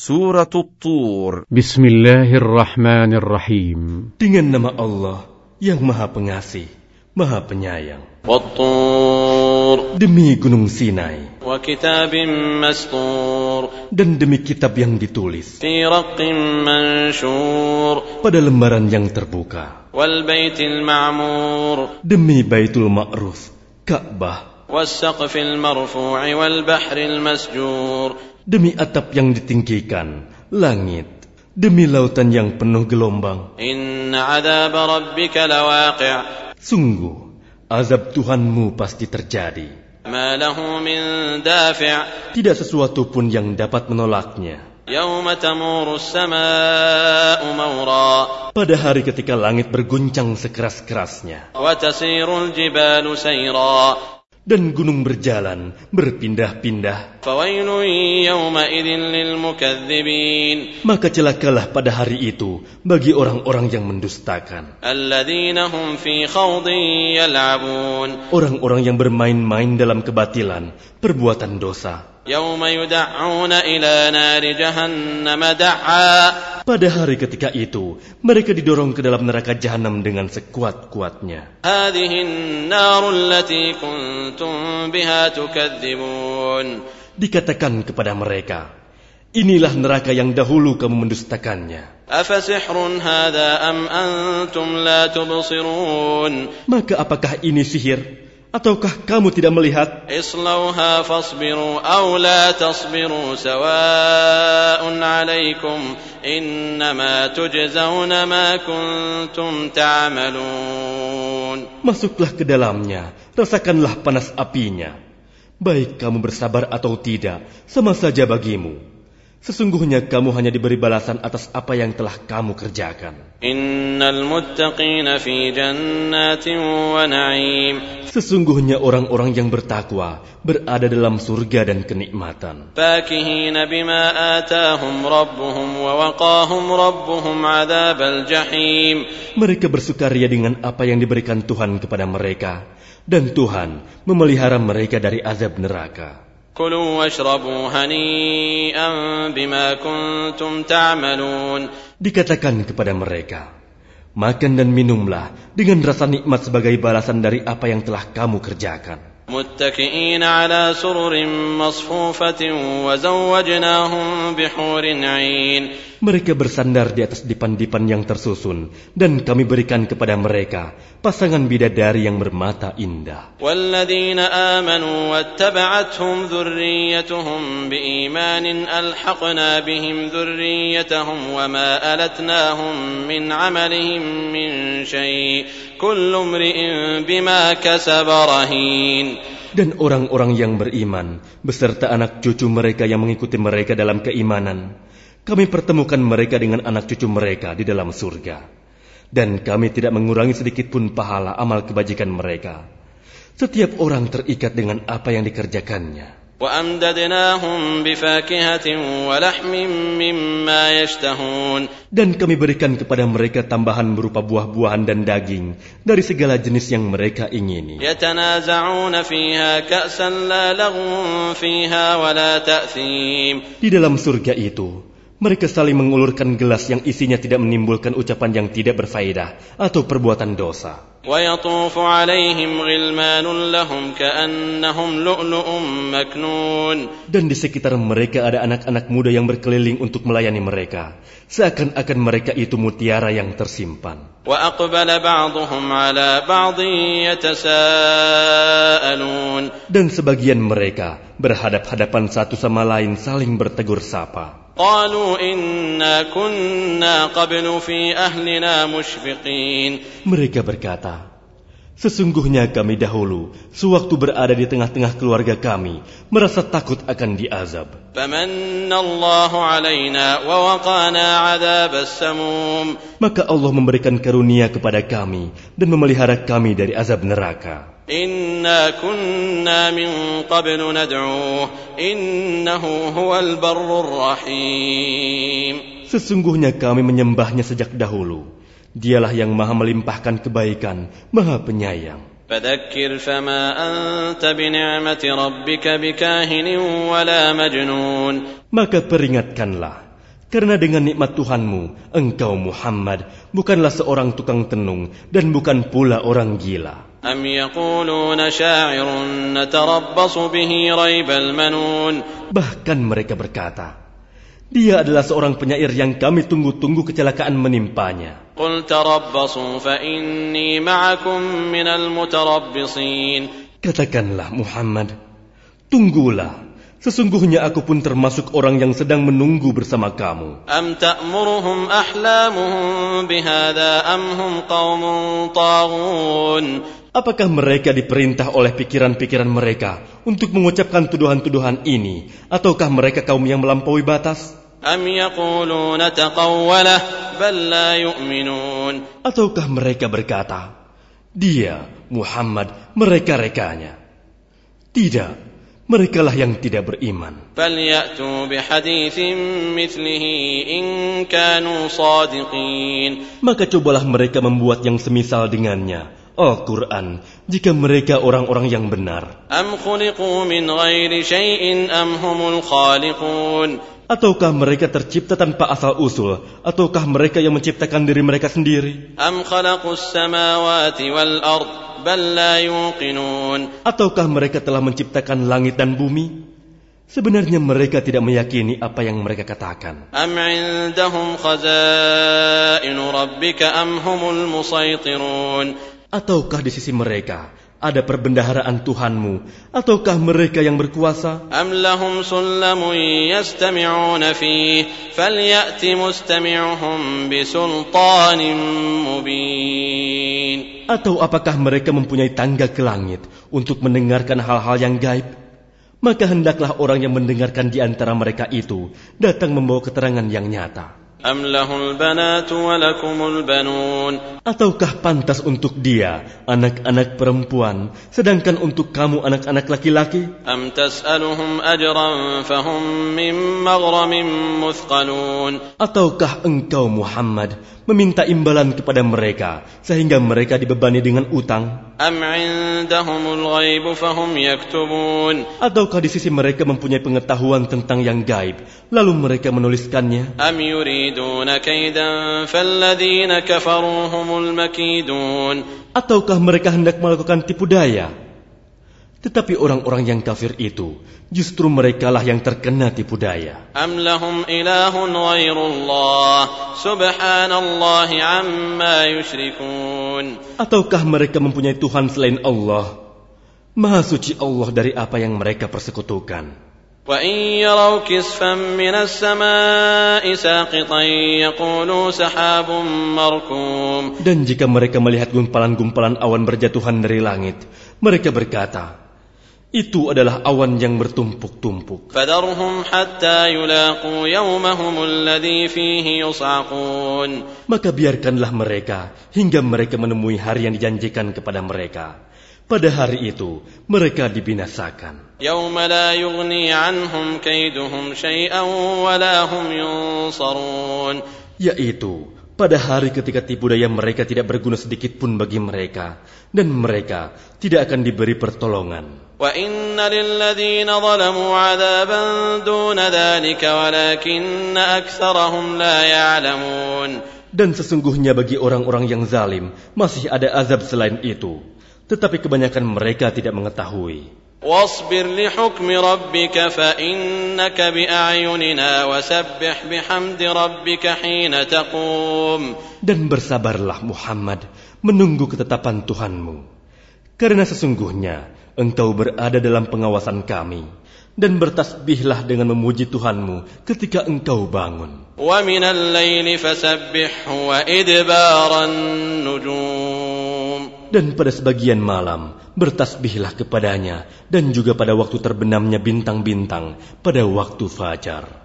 Surat Tur بسم الله الرحمن الرحيم Dengan nama Allah yang Maha Pengasih, Maha Penyayang. والطور Demi Gunung Sinai وكتاب مسطور dan demi kitab yang ditulis في رق منشور pada lembaran yang terbuka. والبيت المعمور Demi Baitul Ma'ruf, Ka'bah, والسقف المرفوع والبحر المسجور demi atap yang ditinggikan, langit, demi lautan yang penuh gelombang. Sungguh, azab Tuhanmu pasti terjadi. Tidak sesuatu pun yang dapat menolaknya. Pada hari ketika langit berguncang sekeras-kerasnya dan gunung berjalan berpindah-pindah, فويل يومئذ للمكذبين maka celakalah pada hari itu bagi orang-orang yang mendustakan. الذين هم في خوض يلعبون Orang-orang yang bermain-main dalam kebatilan, perbuatan dosa. يوم يدعون إلى نار جهنم دعا Pada hari ketika itu, mereka didorong ke dalam neraka jahanam dengan sekuat-kuatnya. Dikatakan kepada mereka, Inilah neraka yang dahulu kamu mendustakannya. Maka apakah ini sihir Ataukah kamu tidak melihat? Masuklah ke dalamnya, rasakanlah panas apinya. Baik kamu bersabar atau tidak, sama saja bagimu. Sesungguhnya kamu hanya diberi balasan atas apa yang telah kamu kerjakan. Innal muttaqina fi jannatin wa na'im Sesungguhnya orang-orang yang bertakwa berada dalam surga dan kenikmatan. فاكهين بما آتاهم ربهم ووقاهم ربهم عذاب الجحيم Mereka bersukaria dengan apa yang diberikan Tuhan kepada mereka, dan Tuhan memelihara mereka dari azab neraka. كلوا واشربوا هنيئا بما كنتم تعملون Dikatakan kepada mereka, makan dan minumlah dengan rasa nikmat sebagai balasan dari apa yang telah kamu kerjakan. متكئين على سرر مصفوفة وزوجناهم بحور عين mereka bersandar di atas dipan-dipan yang tersusun dan kami berikan kepada mereka pasangan bidadari yang bermata indah. Dan orang-orang yang beriman beserta anak cucu mereka yang mengikuti mereka dalam keimanan kami pertemukan mereka dengan anak cucu mereka di dalam surga. Dan kami tidak mengurangi sedikit pun pahala amal kebajikan mereka. Setiap orang terikat dengan apa yang dikerjakannya. Dan kami berikan kepada mereka tambahan berupa buah-buahan dan daging dari segala jenis yang mereka ingini. Di dalam surga itu, mereka saling mengulurkan gelas yang isinya tidak menimbulkan ucapan yang tidak berfaedah atau perbuatan dosa. Dan di sekitar mereka ada anak-anak muda yang berkeliling untuk melayani mereka. Seakan-akan mereka itu mutiara yang tersimpan. Dan sebagian mereka berhadap-hadapan satu sama lain saling bertegur sapa. Mereka berkata, Sesungguhnya kami dahulu, sewaktu berada di tengah-tengah keluarga kami, merasa takut akan diazab. Maka Allah memberikan karunia kepada kami dan memelihara kami dari azab neraka. إنا كنا من قبل ندعوه إنه هو البر الرحيم Sesungguhnya kami menyembahnya sejak dahulu. Dialah yang maha melimpahkan kebaikan, maha penyayang. فذكر فما أنت بنعمة ربك بكاهن ولا مجنون Maka peringatkanlah, Karena dengan nikmat Tuhanmu, engkau Muhammad bukanlah seorang tukang tenung dan bukan pula orang gila. أم يقولون شاعر نتربص به ريب المنون Bahkan mereka berkata, dia adalah seorang penyair yang kami tunggu-tunggu kecelakaan menimpanya. قل تربصوا فإني معكم من المتربصين Katakanlah Muhammad, tunggulah. Sesungguhnya aku pun termasuk orang yang sedang menunggu bersama kamu. أم تأمرهم أحلامهم بهذا أم هم قوم طاغون Apakah mereka diperintah oleh pikiran-pikiran mereka untuk mengucapkan tuduhan-tuduhan ini? Ataukah mereka kaum yang melampaui batas? أم يقولون تقوله بل لا يؤمنون Ataukah mereka berkata, dia, Muhammad, mereka-rekanya? Tidak, merekalah yang tidak beriman. فليأتوا بحديث مثله إن كانوا صادقين Maka cobalah mereka membuat yang semisal dengannya, Oh Quran, jika mereka orang-orang yang benar. Ataukah mereka tercipta tanpa asal usul? Ataukah mereka yang menciptakan diri mereka sendiri? Ataukah mereka telah menciptakan langit dan bumi? Sebenarnya mereka tidak meyakini apa yang mereka katakan. Am. Ataukah di sisi mereka ada perbendaharaan Tuhanmu? Ataukah mereka yang berkuasa? Am sullamun yastami'una fih falyati mustami'uhum mubin. Atau apakah mereka mempunyai tangga ke langit untuk mendengarkan hal-hal yang gaib? Maka hendaklah orang yang mendengarkan di antara mereka itu datang membawa keterangan yang nyata. Am lahul banatu banun. Ataukah pantas untuk dia anak-anak perempuan sedangkan untuk kamu anak-anak laki-laki? Am tas'aluhum ajran fahum min maghramin muthqalun. Ataukah engkau Muhammad meminta imbalan kepada mereka sehingga mereka dibebani dengan utang. Ataukah di sisi mereka mempunyai pengetahuan tentang yang gaib lalu mereka menuliskannya? Ataukah mereka hendak melakukan tipu daya? Tetapi orang-orang yang kafir itu, justru merekalah yang terkena tipu daya. أم لهم إله غير الله سبحان الله عما يشركون Ataukah mereka mempunyai Tuhan selain Allah? Maha suci Allah dari apa yang mereka persekutukan. وإن يروا كسفا من السماء ساقطا يقولوا سحاب مركوم Dan jika mereka melihat gumpalan-gumpalan awan berjatuhan dari langit, mereka berkata, itu adalah awan yang bertumpuk-tumpuk. Maka biarkanlah mereka hingga mereka menemui hari yang dijanjikan kepada mereka. Pada hari itu mereka dibinasakan. Yaitu pada hari ketika tipu daya mereka tidak berguna sedikit pun bagi mereka dan mereka tidak akan diberi pertolongan. Dan sesungguhnya bagi orang-orang yang zalim masih ada azab selain itu, tetapi kebanyakan mereka tidak mengetahui. واصبر لحكم ربك فإنك بأعيننا وسبح بحمد ربك حين تقوم Dan bersabarlah Muhammad menunggu ketetapan Tuhanmu. Karena sesungguhnya engkau berada dalam pengawasan kami. Dan bertasbihlah dengan memuji Tuhanmu ketika engkau bangun. ومن الليل فسبحه وإدبار النجوم dan pada sebagian malam bertasbihlah kepadanya dan juga pada waktu terbenamnya bintang-bintang pada waktu fajar.